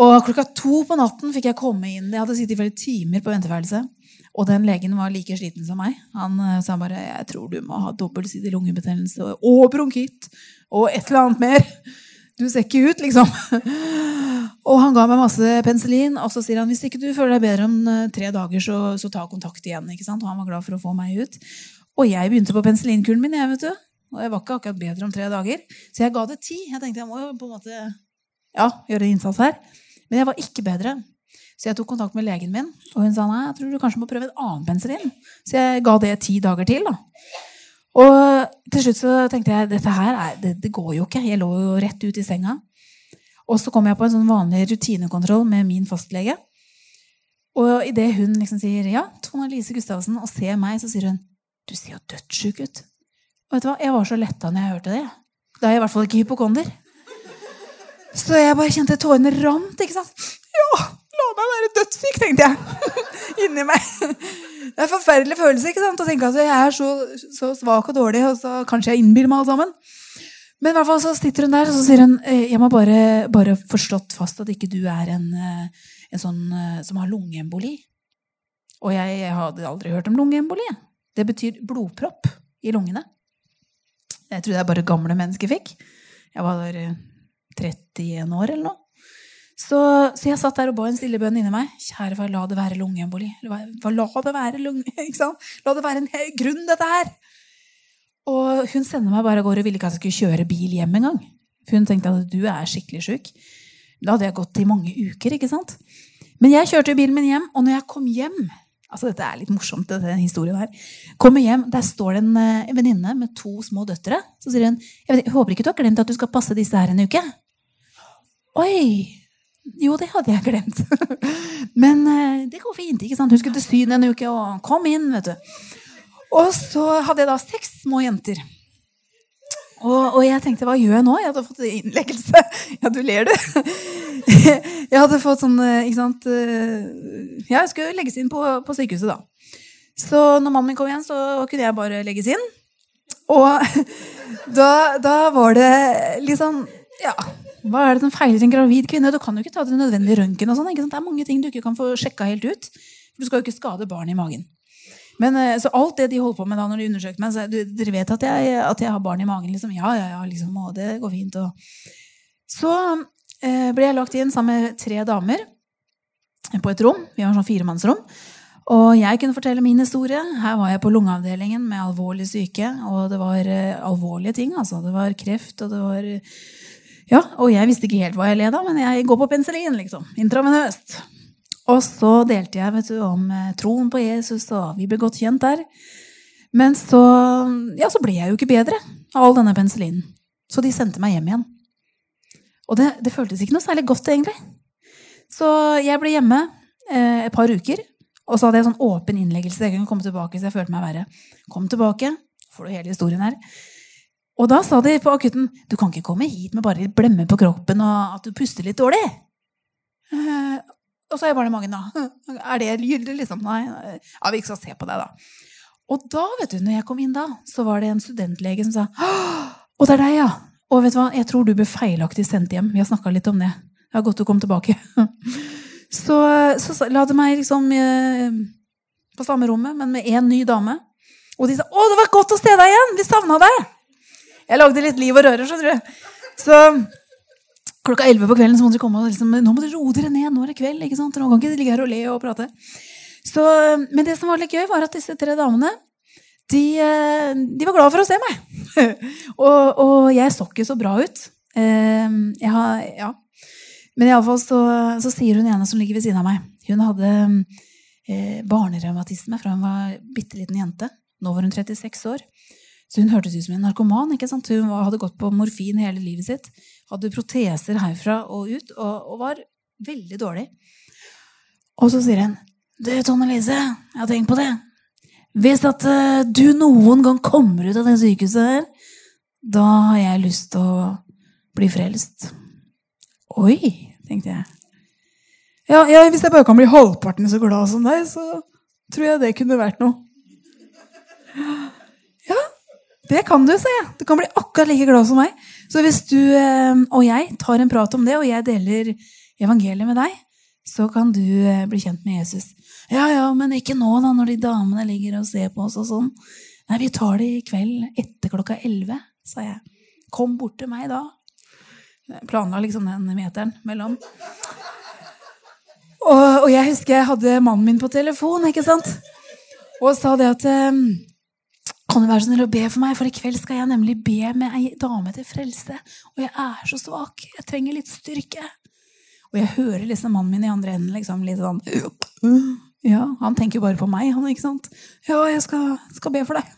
Og klokka to på natten fikk jeg komme inn. Jeg hadde sittet i flere timer på venteværelset. Og den legen var like sliten som meg. Han uh, sa bare 'Jeg tror du må ha dobbeltsidig lungebetennelse og bronkitt og et eller annet mer'. Du ser ikke ut, liksom. og han ga meg masse penicillin, og så sier han hvis ikke du føler deg bedre om uh, tre dager, så, så, ta kontakt igjen. ikke sant? Og han var glad for å få meg ut. Og jeg begynte på penicillinkuren min. jeg vet du. Og jeg var ikke akkurat bedre om tre dager. Så jeg ga det ti. Jeg tenkte jeg må jo på en måte ja, gjøre en innsats her. Men jeg var ikke bedre. Så jeg tok kontakt med legen min, og hun sa nei, jeg tror du kanskje må prøve et annet penicillin. Så jeg ga det ti dager til. da. Og til slutt så tenkte jeg dette her er, det, det, går jo ikke. Jeg lå jo rett ut i senga. Og så kom jeg på en sånn vanlig rutinekontroll med min fastlege. Og idet hun liksom sier ja, Tone Lise Gustavsen, og ser meg, så sier hun du ser jo dødssjuk ut. Og vet du hva? Jeg var så letta når jeg hørte det. Da er jeg i hvert fall ikke hypokonder. Så jeg bare kjente tårene rant. ikke sant? Ja, la meg være dødssyk, tenkte jeg. Inni meg. Det er en forferdelig følelse ikke sant? å tenke at jeg er så, så svak og dårlig, og så kanskje jeg innbiller meg alt sammen. Men i hvert fall så sitter hun der og så sier hun, eh, jeg må bare, bare få slått fast at ikke du er en, eh, en sånn eh, som har lungeemboli. Og jeg, jeg hadde aldri hørt om lungeemboli. Det betyr blodpropp i lungene. Jeg trodde er bare gamle mennesker fikk. Jeg var der 31 eh, år eller noe. Så, så, jeg satt der og ba en stille bønn inni meg. Kjære far, la det være lungeemboli. La det være lunge, ikke sant? La det være en grunn, dette her. Og hun sender meg bare av gårde og ville ikke at jeg skulle kjøre bil hjem engang. For hun tenkte at du er skikkelig sjuk. Da hadde jeg gått i mange uker. ikke sant? Men jeg kjørte bilen min hjem, og når jeg kom hjem, Altså, dette er litt morsomt, denne historien her. Kommer hjem, der står det en, eh, en venninne med to små døtre. Så sier hun jeg, vet, jeg håper ikke du har glemt at du skal passe disse her en uke. Oi! Jo, det hadde jeg glemt. Men uh, det går fint. ikke sant? Hun skulle til Syden en uke, og kom inn, vet du. Og så hadde jeg da seks små jenter. Og, og, jeg tenkte hva gjør jeg nå? Jeg hadde fått innleggelse. Ja, du ler, du. Jeg hadde fått sånn ikke sant Ja, jeg skulle legges inn på, på sykehuset, da. Så når mannen min kom igjen, så kunne jeg bare legges inn. Og da, da var det liksom Ja, hva er det som feiler en gravid kvinne? Du kan jo ikke ta den nødvendige røntgen. Sånn, det er mange ting du ikke kan få sjekka helt ut. Du skal jo ikke skade barn i magen. Men eh, så alt det de holdt på med da når de undersøkte meg så, du, Dere vet at jeg, at jeg, har barn i magen? liksom, Ja, ja, ja, liksom, og det går fint. Og. Så eh, ble jeg lagt inn sammen med tre damer på et rom. Vi har sånn firemannsrom. Og jeg kunne fortelle min historie. Her var jeg på lungeavdelingen med alvorlig syke. Og det var eh, alvorlige ting. altså. Det var kreft, og det var Ja, og jeg visste ikke helt hva jeg led av, men jeg går på penicillin, liksom. Intravenøst. Og så delte jeg vet du, om eh, troen på Jesus, og vi ble godt kjent der. Men så, ja, så ble jeg jo ikke bedre av all denne penicillinen. Så de sendte meg hjem igjen. Og det, det føltes ikke noe særlig godt, egentlig. Så jeg ble hjemme eh, et par uker. Og så hadde jeg sånn åpen innleggelse. Jeg kunne komme tilbake hvis jeg følte meg verre. Kom tilbake, får du hele historien her. Og da sa de på akutten du kan ikke komme hit med bare litt blemmer på kroppen og at du puster litt dårlig. Eh, og så er jeg bare i magen, da. Er det gyldig, liksom? Nei. Ja, vi skal se på deg, da. Og da, vet du, når jeg kom inn da, så var det en studentlege som sa Å, det er deg, ja. Og vet du hva, jeg tror du ble feilaktig sendt hjem. Vi har snakka litt om det. Det er godt du kom tilbake. Så, så la det meg liksom eh, på samme rommet, men med én ny dame. Og de sa 'Å, det var godt å se deg igjen! Vi savna deg!' Jeg lagde litt liv og røre, skjønner du. Så klokka 11 på kvelden så må dere komme og liksom, nå må dere roe dere ned. Nå er det kveld. ikke sant? Nå kan ikke ligge her og le og prate. Så, men det som var litt gøy, var at disse tre damene de, eh, de var glad for å se meg. og, og, jeg så ikke så bra ut. Ehm, jeg har, ja. Men iallfall så, så sier hun ene som ligger ved siden av meg Hun hadde eh, barnerevmatisme fra hun var bitte liten jente. Nå var hun 36 år. Så hun hørtes ut som en narkoman. ikke sant? Hun hadde gått på morfin hele livet sitt. Hadde proteser herfra og ut og, og var veldig dårlig. Og så sier hun Du, Tone Lise, jeg har tenkt på det. Hvis at uh, du noen gang kommer ut av det sykehuset her, da har jeg lyst til å bli frelst. Oi, tenkte jeg. Ja, ja, hvis jeg bare kan bli halvparten så glad som deg, så tror jeg det kunne vært noe. Det kan du, jeg. Du kan bli akkurat like glad som meg. Så hvis du eh, og jeg tar en prat om det, og jeg deler evangeliet med deg, så kan du eh, bli kjent med Jesus. Ja, ja, men ikke nå, da, når de damene ligger og ser på oss og sånn. Nei, vi tar det i kveld etter klokka elleve, sa jeg. Kom bort til meg da. Planla liksom den meteren mellom. Og, og, jeg husker jeg hadde mannen min på telefon, ikke sant? Og sa det at eh, kan du være så snill å be for meg, for i kveld skal jeg nemlig be med ei dame til frelse. Og jeg er så svak. Jeg trenger litt styrke. Og jeg hører liksom mannen min i andre enden liksom litt sånn Ja, han tenker jo bare på meg, han, ikke sant? Ja, jeg skal, skal be for deg.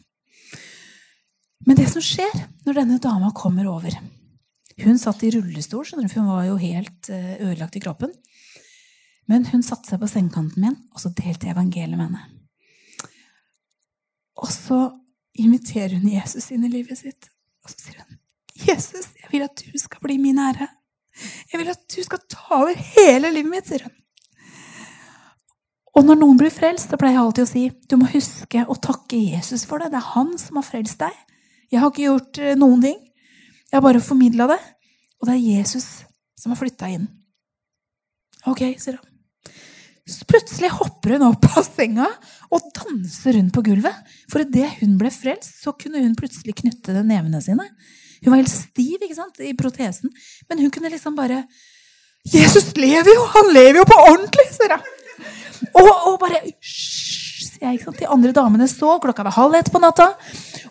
Men det som skjer når denne dama kommer over Hun satt i rullestol, skjønner du, for hun var jo helt eh, ødelagt i kroppen. Men hun satte seg på sengekanten min, og så delte jeg evangeliet med henne. Og så inviterer hun Jesus inn i livet sitt. Og så sier hun, 'Jesus, jeg vil at du skal bli min ære.' 'Jeg vil at du skal ta over hele livet mitt', sier hun. Og når noen blir frelst, så pleier jeg alltid å si du må huske å takke Jesus for det. Det er han som har frelst deg. Jeg har ikke gjort eh, noen ting. Jeg har bare formidla det. Og det er Jesus som har flytta inn. Ok, sier han. Så plutselig hopper hun opp av senga og danser rundt på gulvet. For idet hun ble frelst, så kunne hun plutselig knytte nevene sine. Hun var helt stiv ikke sant, i protesen, men hun kunne liksom bare Jesus lever jo! Han lever jo på ordentlig! sier hun. Og, og, bare Hysj! sier jeg. ikke sant? De andre damene så. Klokka var halv ett på natta.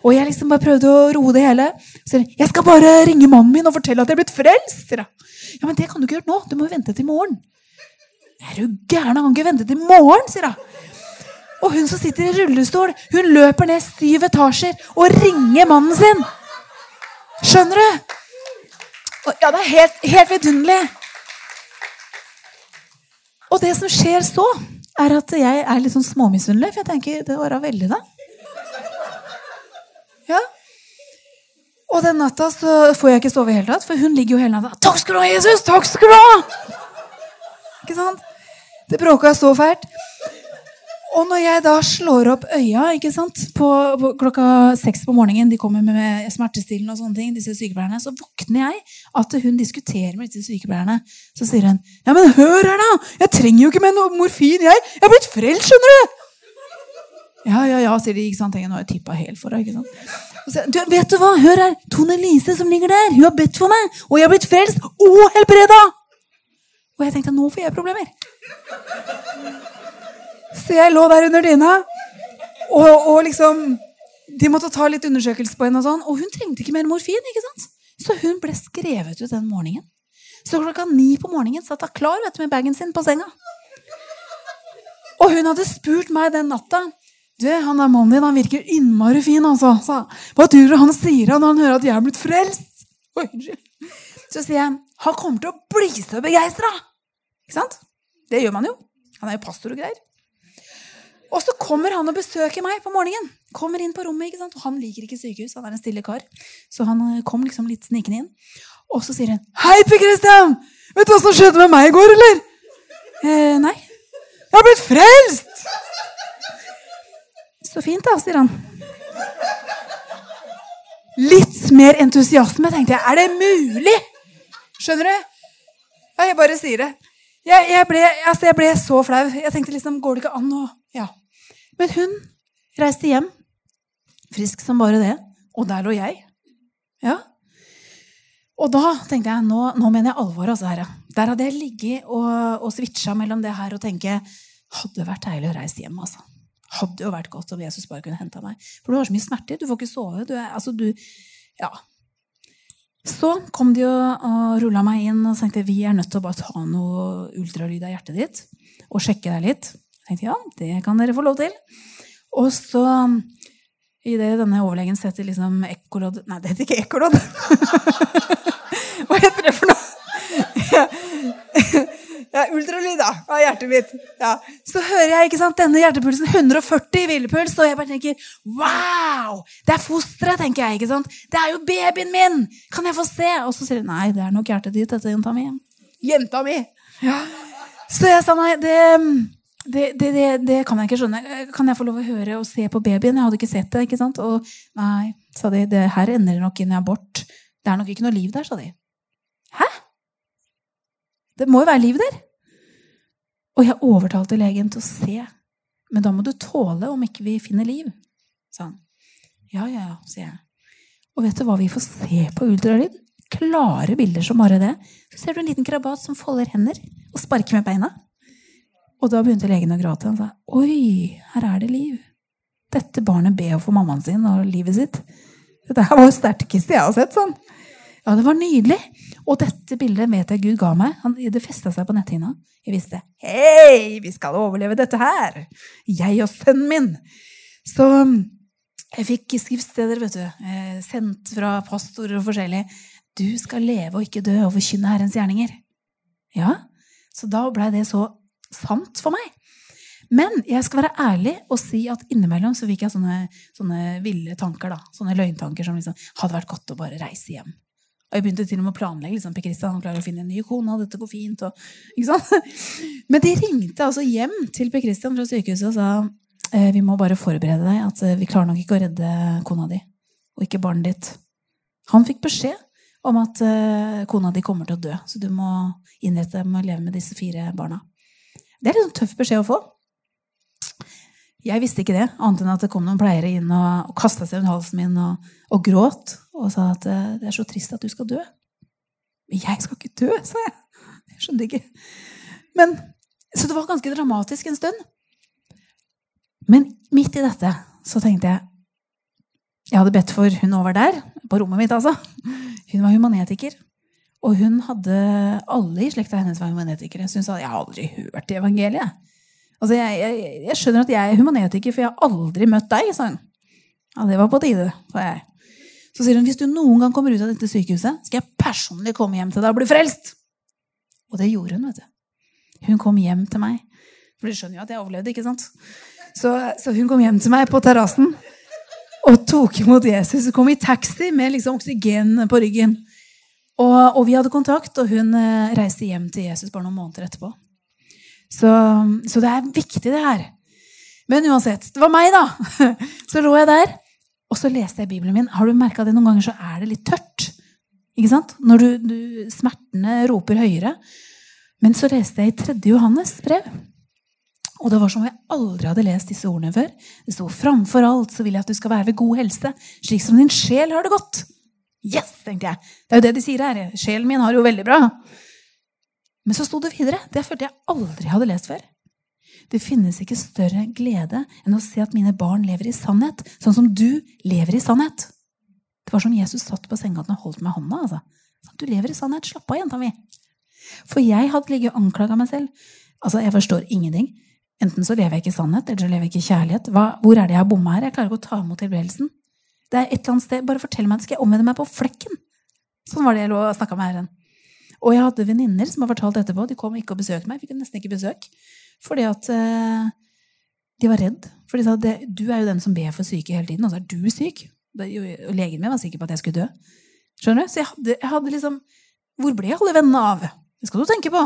Og jeg liksom bare prøvde å roe det hele. Så jeg, skal bare ringe mannen min og fortelle at jeg er blitt frelst! sier hun. Ja, men det kan du ikke gjøre nå. Du må vente til morgen. Er du gæren? Han kan ikke vente til morgen, sier hun. Og hun som sitter i rullestol, hun løper ned syv etasjer og ringer mannen sin. Skjønner du? Ja, det er helt, helt vidunderlig. Og det som skjer så, er at jeg er litt sånn småmisunnelig. For jeg tenker det var da veldig, da. Ja. Og den natta så får jeg ikke sove i hele tatt, for hun ligger jo hele natta 'Takk skal du ha, Jesus! Takk skal du ha!' Ikke sant? Det bråka så fælt. Og når jeg da slår opp øya ikke sant, på, på klokka seks på morgenen, de kommer med smertestillende og sånne ting, disse sykepleierne, så våkner jeg at hun diskuterer med disse sykepleierne. Så sier hun ja, men hør her, da! Jeg trenger jo ikke med noe morfin, jeg! Jeg har blitt frelst, skjønner du! Ja, ja, ja, sier de. ikke sant? Nå har jeg tippa helt for deg. ikke sant? Så, du, vet du hva? Hør her! Tone Lise som ligger der, hun har bedt for meg, og jeg har blitt frelst og helbreda! Og jeg tenkte nå får jeg problemer. Så jeg lå der under dyna, og, og, liksom De måtte ta litt undersøkelse på henne, og sånn, og hun trengte ikke mer morfin. ikke sant? Så hun ble skrevet ut den morgenen. Så klokka ni på morgenen satt hun klar vet du, med bagen sin på senga. Og hun hadde spurt meg den natta du, han er mannen din han virker innmari fin, altså. Så, hva tror du han sier når han hører at jeg er blitt frelst? Oi, så sier jeg han kommer til å bli så begeistra. Ikke sant? Det gjør man jo. Han er jo pastor og greier. Og så kommer han og besøker meg på morgenen. Kommer inn på rommet, ikke sant? Han liker ikke sykehus, han er en stille kar. Så han eh, kom liksom litt snikende inn. Og så sier han 'Hei, Per Christian! Vet du hva som skjedde med meg i går, eller?' Eh, nei. Jeg har blitt frelst! Så fint, da, sier han. Litt mer entusiasme, tenkte jeg. Er det mulig? Skjønner du? Jeg bare sier det. Jeg, jeg, ble, altså jeg ble, så flau. Jeg tenkte liksom Går det ikke an å Ja. Men hun reiste hjem, frisk som bare det. Og der lå jeg. Ja. Og da tenkte jeg nå, nå mener jeg alvor. altså herre. Der hadde jeg ligget og, og switcha mellom det her og tenke hadde vært deilig å reise hjem. altså. Hadde jo vært godt om Jesus bare kunne henta meg. For du har så mye smerter. Du får ikke sove. Du er, altså, du, ja. Så kom de og, rulla meg inn og tenkte vi er nødt til å bare ta noe ultralyd av hjertet ditt og sjekke deg litt. Jeg tenkte ja, det kan dere få lov til. Og så idet denne overlegen setter liksom ekkolodd Nei, det heter ikke ekkolodd. Hva heter det for noe? Ja, ultralyd da, av hjertet mitt. Ja. Så hører jeg ikke sant, denne hjertepulsen 140 i hvilepuls, og jeg bare tenker Wow! Det er fosteret, tenker jeg. ikke sant? Det er jo babyen min! Kan jeg få se? Og så sier de nei, det er nok hjertet ditt, dette, jenta mi. Jenta mi! Ja. Så jeg sa nei, det, det, det, det, kan jeg ikke skjønne. Kan jeg få lov å høre og se på babyen? Jeg hadde ikke sett det. ikke sant? Og nei, sa de, det her ender nok inn i abort. Det er nok ikke noe liv der, sa de. Hæ? Det må jo være liv der. Og jeg overtalte legen til å se. Men da må du tåle om ikke vi finner liv, sa han. Ja, ja, ja, sier jeg. Og vet du hva vi får se på ultralyd? Klare bilder som bare det. Så ser du en liten krabat som folder hender og sparker med beina. Og da begynte legen å gråte. Han sa oi, her er det liv. Dette barnet ber jo for mammaen sin og livet sitt. Dette her var det sterkeste jeg har sett. sånn. Ja, det var nydelig. Og dette bildet vet jeg Gud ga meg. Det festa seg på netthinna. Jeg visste hei, vi skal overleve dette her. Jeg og sønnen min. Så jeg fikk skriftsteder vet du, eh, sendt fra pastorer og forskjellig. Du skal leve og ikke dø og forkynne Herrens gjerninger. Ja, Så da blei det så sant for meg. Men jeg skal være ærlig og si at innimellom så fikk jeg sånne, sånne ville tanker. da, Sånne løgntanker som liksom hadde vært godt å bare reise hjem. Og jeg begynte til og med å planlegge. liksom, Per Kristian klarer å finne en ny kone, og dette går fint. Og, ikke sant? Men de ringte altså hjem til Per Christian fra sykehuset og sa eh, vi må bare forberede deg, at eh, vi klarer nok ikke å redde kona di. Og ikke barnet ditt. Han fikk beskjed om at eh, kona di kommer til å dø, så du må innrette deg med å leve med disse fire barna. Det er sånn tøff beskjed å få. Jeg visste ikke det, annet enn at det kom noen pleiere inn og, og kasta seg rundt halsen min og, og, gråt og sa at eh, det er så trist at du skal dø. Men jeg skal ikke dø, sa jeg. Jeg skjønte ikke. Men, så det var ganske dramatisk en stund. Men midt i dette så tenkte jeg Jeg hadde bedt for hun over der, på rommet mitt, altså. Hun var humanetiker. Og hun hadde Alle i slekta hennes var humanetikere. Så hun sa jeg har aldri hørt evangeliet. Altså, jeg, jeg, jeg, skjønner at jeg er humanetiker, for jeg har aldri møtt deg, sa hun. Ja, det var på tide, sa jeg. Så sier hun hvis du noen gang kommer ut av dette sykehuset, skal jeg personlig komme hjem til deg og bli frelst. Og det gjorde hun, vet du. Hun kom hjem til meg. For du skjønner jo at jeg overlevde, ikke sant? Så, så hun kom hjem til meg på terrassen. og tok imot Jesus. Hun kom i taxi med liksom oksygen på ryggen. Og, og, vi hadde kontakt, og hun eh, reiste hjem til Jesus bare noen måneder etterpå. Så, så, det er viktig, det her. Men uansett, det var meg, da. Så lå jeg der, og så leste jeg Bibelen min. Har du merka det noen ganger, så er det litt tørt. Ikke sant? Når du, du, smertene roper høyere. Men så leste jeg i 3. Johannes brev. Og det var som om jeg aldri hadde lest disse ordene før. Det sto framfor alt så vil jeg at du skal være ved god helse, slik som din sjel har det godt. Yes, tenkte jeg. Det er jo det de sier her. Sjelen min har det jo veldig bra. Men så sto det videre. Det følte jeg aldri hadde lest før. Det finnes ikke større glede enn å se at mine barn lever i sannhet, sånn som du lever i sannhet. Det var som Jesus satt på sengekanten og holdt meg hånda. altså. Du lever i sannhet. Slapp av, jenta mi. For jeg hadde ligget og anklaga meg selv. Altså, Jeg forstår ingenting. Enten så lever jeg ikke i sannhet, eller så lever jeg ikke i kjærlighet. Hva, hvor er det jeg har bomma her? Jeg klarer ikke å ta imot tilbedelsen. Det er et eller annet sted, Bare fortell meg det, skal jeg omvende meg på flekken. Sånn var det jeg lå og snakka med Herren. Og jeg hadde venninner som har fortalt etterpå. De kom ikke og besøkte meg. Jeg fikk nesten ikke besøk. Fordi at uh, de var redd. For de sa at du er jo den som ber for syke hele tiden, og så er du syk. Og legen min var sikker på at jeg skulle dø. Skjønner du? Så jeg hadde, jeg hadde liksom Hvor ble alle vennene av? Det skal du tenke på.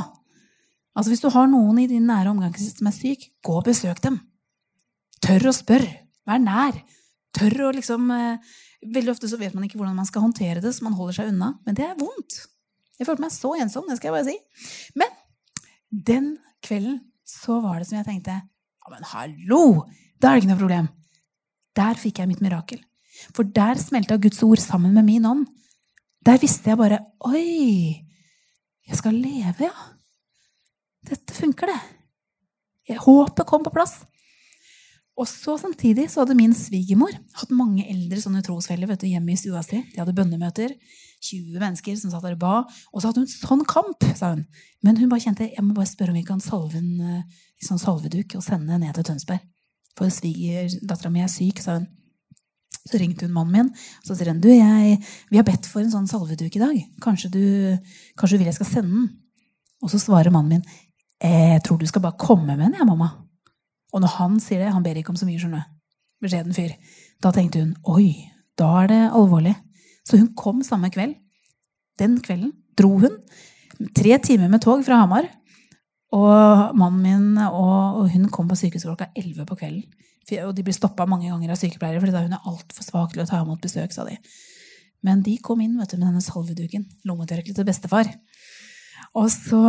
Altså Hvis du har noen i din nære omgangskrets som er syk, gå og besøk dem. Tør å spørre. Vær nær. Tør å liksom eh, Veldig ofte så vet man ikke hvordan man skal håndtere det, så man holder seg unna. Men det er vondt. Jeg følte meg så ensom, det skal jeg bare si. Men den kvelden så var det som jeg tenkte Ja, men hallo! Da er det ikke noe problem. Der fikk jeg mitt mirakel. For der smelta Guds ord sammen med min ånd. Der visste jeg bare Oi! Jeg skal leve, ja. Dette funker, det. Håpet kom på plass. Og så Samtidig så hadde min svigermor hatt mange eldre sånne trosfeller vet du, hjemme i stua si. De hadde bønnemøter. 20 mennesker som satt der og ba. Og så hadde hun sånn kamp, sa hun. Men hun bare kjente jeg må bare spørre om vi kan salve en eh, sånn salveduk og sende ned til Tønsberg. For svigerdattera mi er syk, sa hun. Så ringte hun mannen min og så sier hun, du, jeg, vi har bedt for en sånn salveduk i dag. Kanskje du, kanskje du vil jeg skal sende den? Og så svarer mannen min jeg tror du skal bare komme med den, jeg, mamma. Og når han sier det, han ber ikke om så mye, skjønner du. Beskjeden fyr. Da tenkte hun oi, da er det alvorlig. Så hun kom samme kveld. Den kvelden dro hun. Tre timer med tog fra Hamar. Og mannen min og, hun kom på sykehuset klokka 11 på kvelden. Og de ble stoppa mange ganger av sykepleiere fordi hun er altfor svak til å ta imot besøk, sa de. Men de kom inn vet du, med denne salveduken. lommetørkleet til bestefar. Og så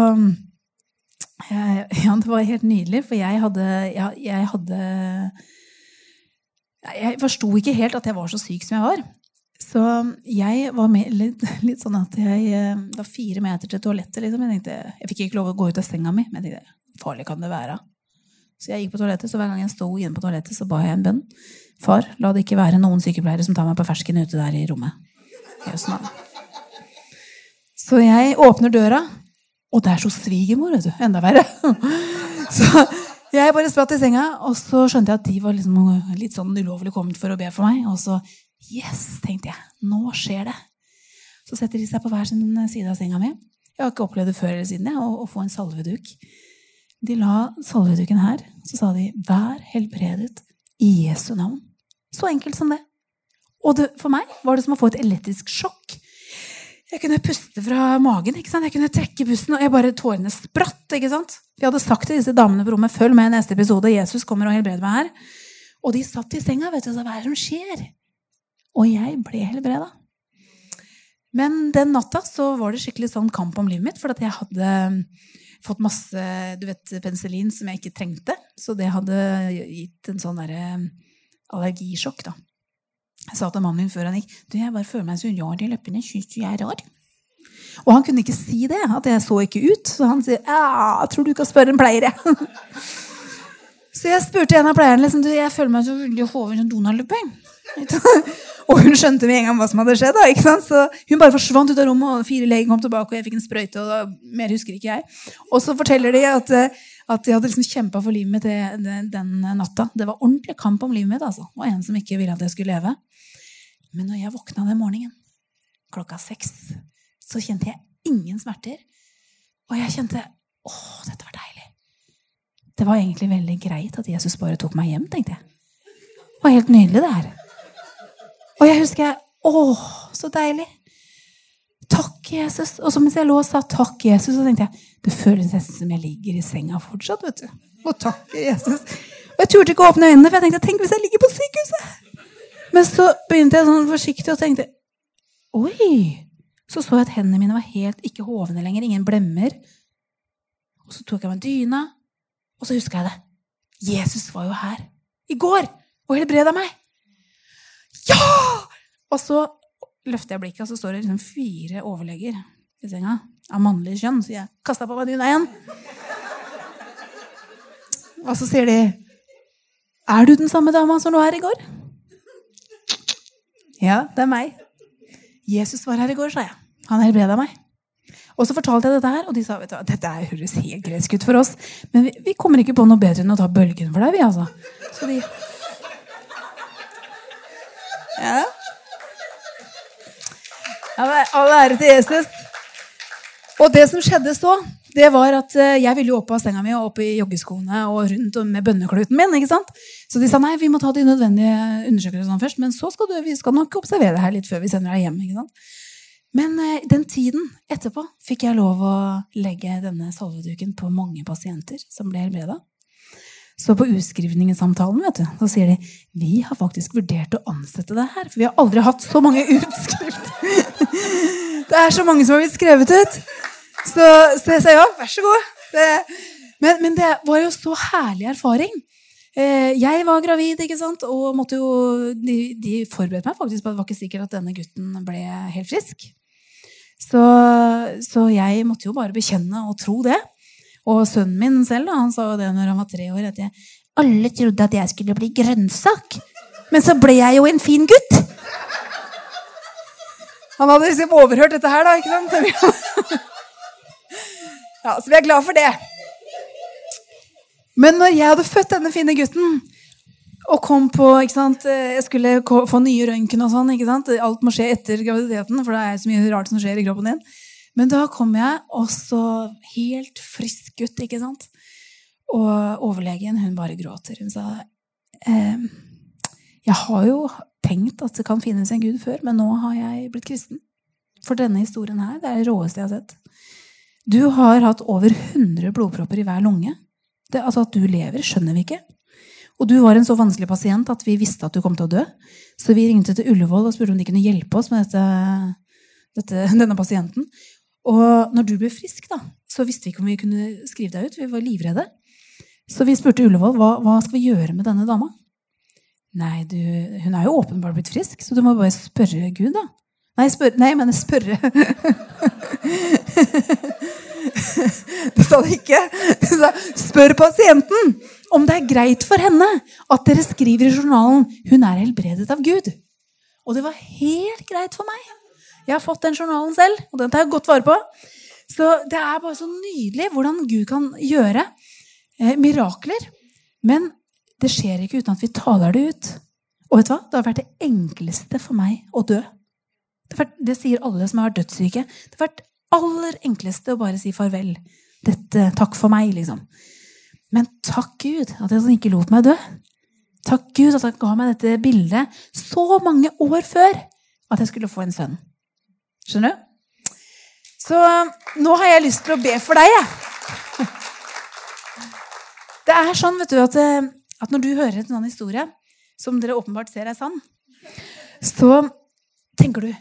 Ja, det var helt nydelig, for jeg hadde Jeg, jeg hadde Jeg forsto ikke helt at jeg var så syk som jeg var. Så jeg var med, litt, litt, sånn at jeg eh, var fire meter til toalettet. Liksom. Jeg, tenkte, jeg fikk ikke lov å gå ut av senga mi. Men jeg tenkte, farlig kan det være? Så jeg gikk på toalettet, så hver gang jeg sto inne på toalettet, så ba jeg en bønn. Far, la det ikke være noen sykepleiere som tar meg på fersken ute der i rommet. Så jeg åpner døra, og der sto svigermor, vet du. Enda verre. Så jeg bare spratt i senga, og så skjønte jeg at de var liksom litt sånn ulovlig kommet for å be for meg. Og så Yes, tenkte jeg. Nå skjer det. Så setter de seg på hver sin side av senga mi. Jeg har ikke opplevd det før eller siden jeg, å, å få en salveduk. De la salveduken her. Så sa de 'Vær helbredet i Jesu navn'. Så enkelt som det. Og det, for meg var det som å få et elektrisk sjokk. Jeg kunne puste fra magen. ikke sant? Jeg kunne trekke pusten, og jeg bare tårene spratt. ikke sant? Vi hadde sagt til disse damene på rommet 'Følg med i neste episode. Jesus kommer og helbreder meg her'. Og de satt i senga vet du, og sa 'Hva er det som skjer?' Og jeg ble helbreda. Men den natta så var det skikkelig sånn kamp om livet mitt. For at jeg hadde fått masse du vet, penicillin som jeg ikke trengte. Så det hadde gitt en sånn derre allergisjokk, da. Jeg sa til mannen min før han gikk du, jeg bare føler meg så rar i leppene. Syns du jeg er rar? Og han kunne ikke si det, at jeg så ikke ut. Så han sier jeg tror du kan spørre en pleier, så jeg spurte en av pleierne liksom, du, jeg føler meg så veldig hoven som Donald-luppe. Og hun skjønte med en gang hva som hadde skjedd. Da? Så hun bare forsvant ut av rommet, og fire leger kom tilbake, og jeg fikk en sprøyte. og Mer husker ikke jeg. Og så forteller de at, at de hadde liksom kjempa for livet mitt den, den, natta. Det var ordentlig kamp om livet mitt. altså. Og en som ikke ville at jeg skulle leve. Men når jeg våkna den morgenen klokka seks, så kjente jeg ingen smerter. Og jeg kjente å, dette var deilig. Det var egentlig veldig greit at Jesus bare tok meg hjem, tenkte jeg. Det var helt nydelig, det her. Og jeg husker jeg Å, så deilig! Takk, Jesus. Og så mens jeg lå og sa takk, Jesus, så tenkte jeg det føles nesten som jeg ligger i senga fortsatt. vet du. Og takke Jesus. Og jeg turte ikke å åpne øynene, for jeg tenkte tenk hvis jeg ligger på sykehuset. Men så begynte jeg sånn forsiktig og tenkte oi. Så så jeg at hendene mine var helt ikke hovne lenger. Ingen blemmer. Og så tok jeg meg dyna, og så huska jeg det. Jesus var jo her i går og helbreda meg. Ja! Og så løfter jeg blikket, og så står det liksom fire overleger i senga av mannlig kjønn. Så jeg kasta på meg dyna igjen. Og så sier de Er du den samme dama som lå her i går? Ja, det er meg. Jesus var her i går, sa jeg. Han helbreda meg. Og så fortalte jeg dette her, og de sa vet du, dette høres helt gresk ut for oss. Men vi, vi, kommer ikke på noe bedre enn å ta bølgen for deg, vi, altså. Så de Ja. All ære til Jesus. Og det som skjedde så, det var at eh, jeg ville jo opp av senga mi og opp i joggeskoene og rundt med bønnekluten min. ikke sant? Så de sa nei, vi må ta de nødvendige undersøkelsene først. Men så skal du, vi skal nok observere det her litt før vi sender deg hjem. ikke sant? Men eh, den tiden etterpå fikk jeg lov å legge denne salveduken på mange pasienter som ble helbreda. Så på utskrivningssamtalen vet du, så sier de vi har faktisk vurdert å ansette deg her. For vi har aldri hatt så mange utskrift. Det er så mange som har blitt skrevet ut. Så, så jeg sa ja, vær så god. Det, men, men, det var jo så herlig erfaring. Eh, jeg var gravid, ikke sant? og måtte jo, de, de forberedte meg faktisk på at det var ikke sikkert at denne gutten ble helt frisk. Så, så jeg måtte jo bare bekjenne og tro det. Og sønnen min selv han sa det når han var tre år, at jeg, alle trodde at jeg skulle bli grønnsak. Men så ble jeg jo en fin gutt. Han hadde liksom overhørt dette her, da. ikke sant? Ja, Så vi er glad for det. Men når jeg hadde født denne fine gutten, og kom på ikke sant, Jeg skulle få nye røntgen og sånn. ikke sant? Alt må skje etter graviditeten, for det er så mye rart som skjer i kroppen din. Men da kom jeg også helt frisk ut, ikke sant? Og overlegen hun bare gråter. Hun sa ehm, Jeg har jo tenkt at det kan finnes en gud før, men nå har jeg blitt kristen. For denne historien her, det er det råeste jeg har sett. Du har hatt over 100 blodpropper i hver lunge. Det, altså At du lever, skjønner vi ikke. Og du var en så vanskelig pasient at vi visste at du kom til å dø. Så vi ringte til Ullevål og spurte om de kunne hjelpe oss med dette, dette, denne pasienten. Og når du ble frisk, da, så visste vi ikke om vi kunne skrive deg ut. Vi var livredde. Så vi spurte Ullevål hva, hva skal vi gjøre med denne dama. Nei, du, hun er jo åpenbart blitt frisk, så du må bare spørre Gud, da. Nei, spør, nei jeg mener spørre Det sa det ikke. Det sa, spør pasienten om det er greit for henne at dere skriver i journalen 'Hun er helbredet av Gud'. Og det var helt greit for meg. Jeg har fått den journalen selv, og den tar jeg godt vare på. Så det er bare så nydelig hvordan Gud kan gjøre eh, mirakler. Men det skjer ikke uten at vi taler det ut. Og vet du hva? Det har vært det enkleste for meg å dø. Det, vært, det sier alle som har vært dødssyke. Det har vært aller enkleste å bare si farvel. Dette, takk for meg, liksom. Men takk Gud at jeg ikke lot meg dø. Takk Gud at han ga meg dette bildet så mange år før at jeg skulle få en sønn. Skjønner du? Så nå har jeg lyst til å be for deg, jeg. Det er sånn vet du, at, eh, at når du hører en sånn historie, som dere åpenbart ser er sann, så tenker du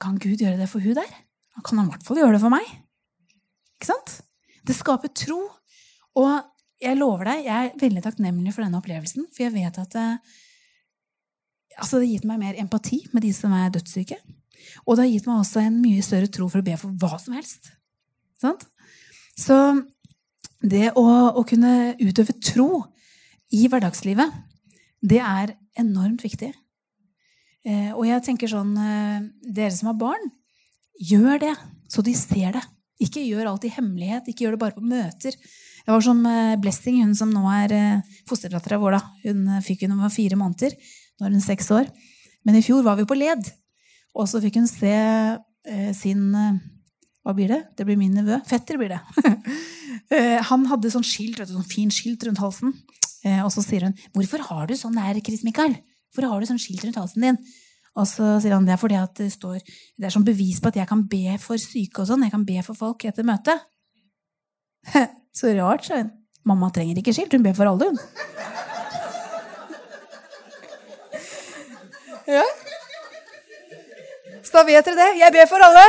Kan Gud gjøre det for hun der? Han kan i hvert fall gjøre det for meg. Ikke sant? Det skaper tro. Og jeg lover deg, jeg er veldig takknemlig for denne opplevelsen. For jeg vet at det, eh, altså det har gitt meg mer empati med de som er dødssyke. Og det har gitt meg også en mye større tro for å be for hva som helst. Sant? Så det å, å, kunne utøve tro i hverdagslivet, det er enormt viktig. Eh, og jeg tenker sånn eh, Dere som har barn, gjør det så de ser det. Ikke gjør alt i hemmelighet. Ikke gjør det bare på møter. Jeg var som eh, Blessing, hun som nå er eh, fosterdattera vår. da. Hun eh, fikk hun var fire måneder. Nå er hun seks år. Men i fjor var vi på led. Og så fikk hun se eh, sin eh, Hva blir det? Det blir min nevø. Fetter blir det. eh, han hadde sånn skilt, du, sånn fin skilt rundt halsen. Eh, og så sier hun 'Hvorfor har du sånn der, Chris Mikael? Hvorfor har du sånn skilt rundt halsen din?' Og så sier han det er fordi at det står Det er som bevis på at jeg kan be for syke og sånn. Jeg kan be for folk etter møtet. Så rart, sa hun. Mamma trenger ikke skilt, hun ber for alle, hun. Ja. Da vet dere det. Jeg ber for alle.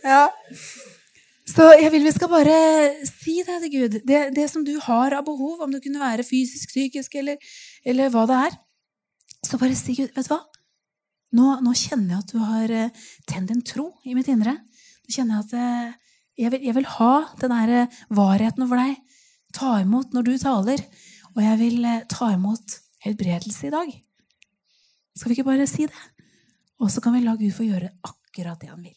Ja. Så jeg vil vi skal bare si det til Gud. Det, det som du har av behov, om det kunne være fysisk, psykisk eller, eller hva det er. Så bare si Gud, vet du hva? Nå, nå kjenner jeg at du har uh, tent en tro i mitt indre. Nå kjenner jeg at uh, jeg, vil, jeg, vil, ha den der varigheten varheten over deg. Ta imot når du taler. Og jeg vil ta imot helbredelse i dag. Skal vi ikke bare si det? Og så kan vi la Gud få gjøre akkurat det han vil.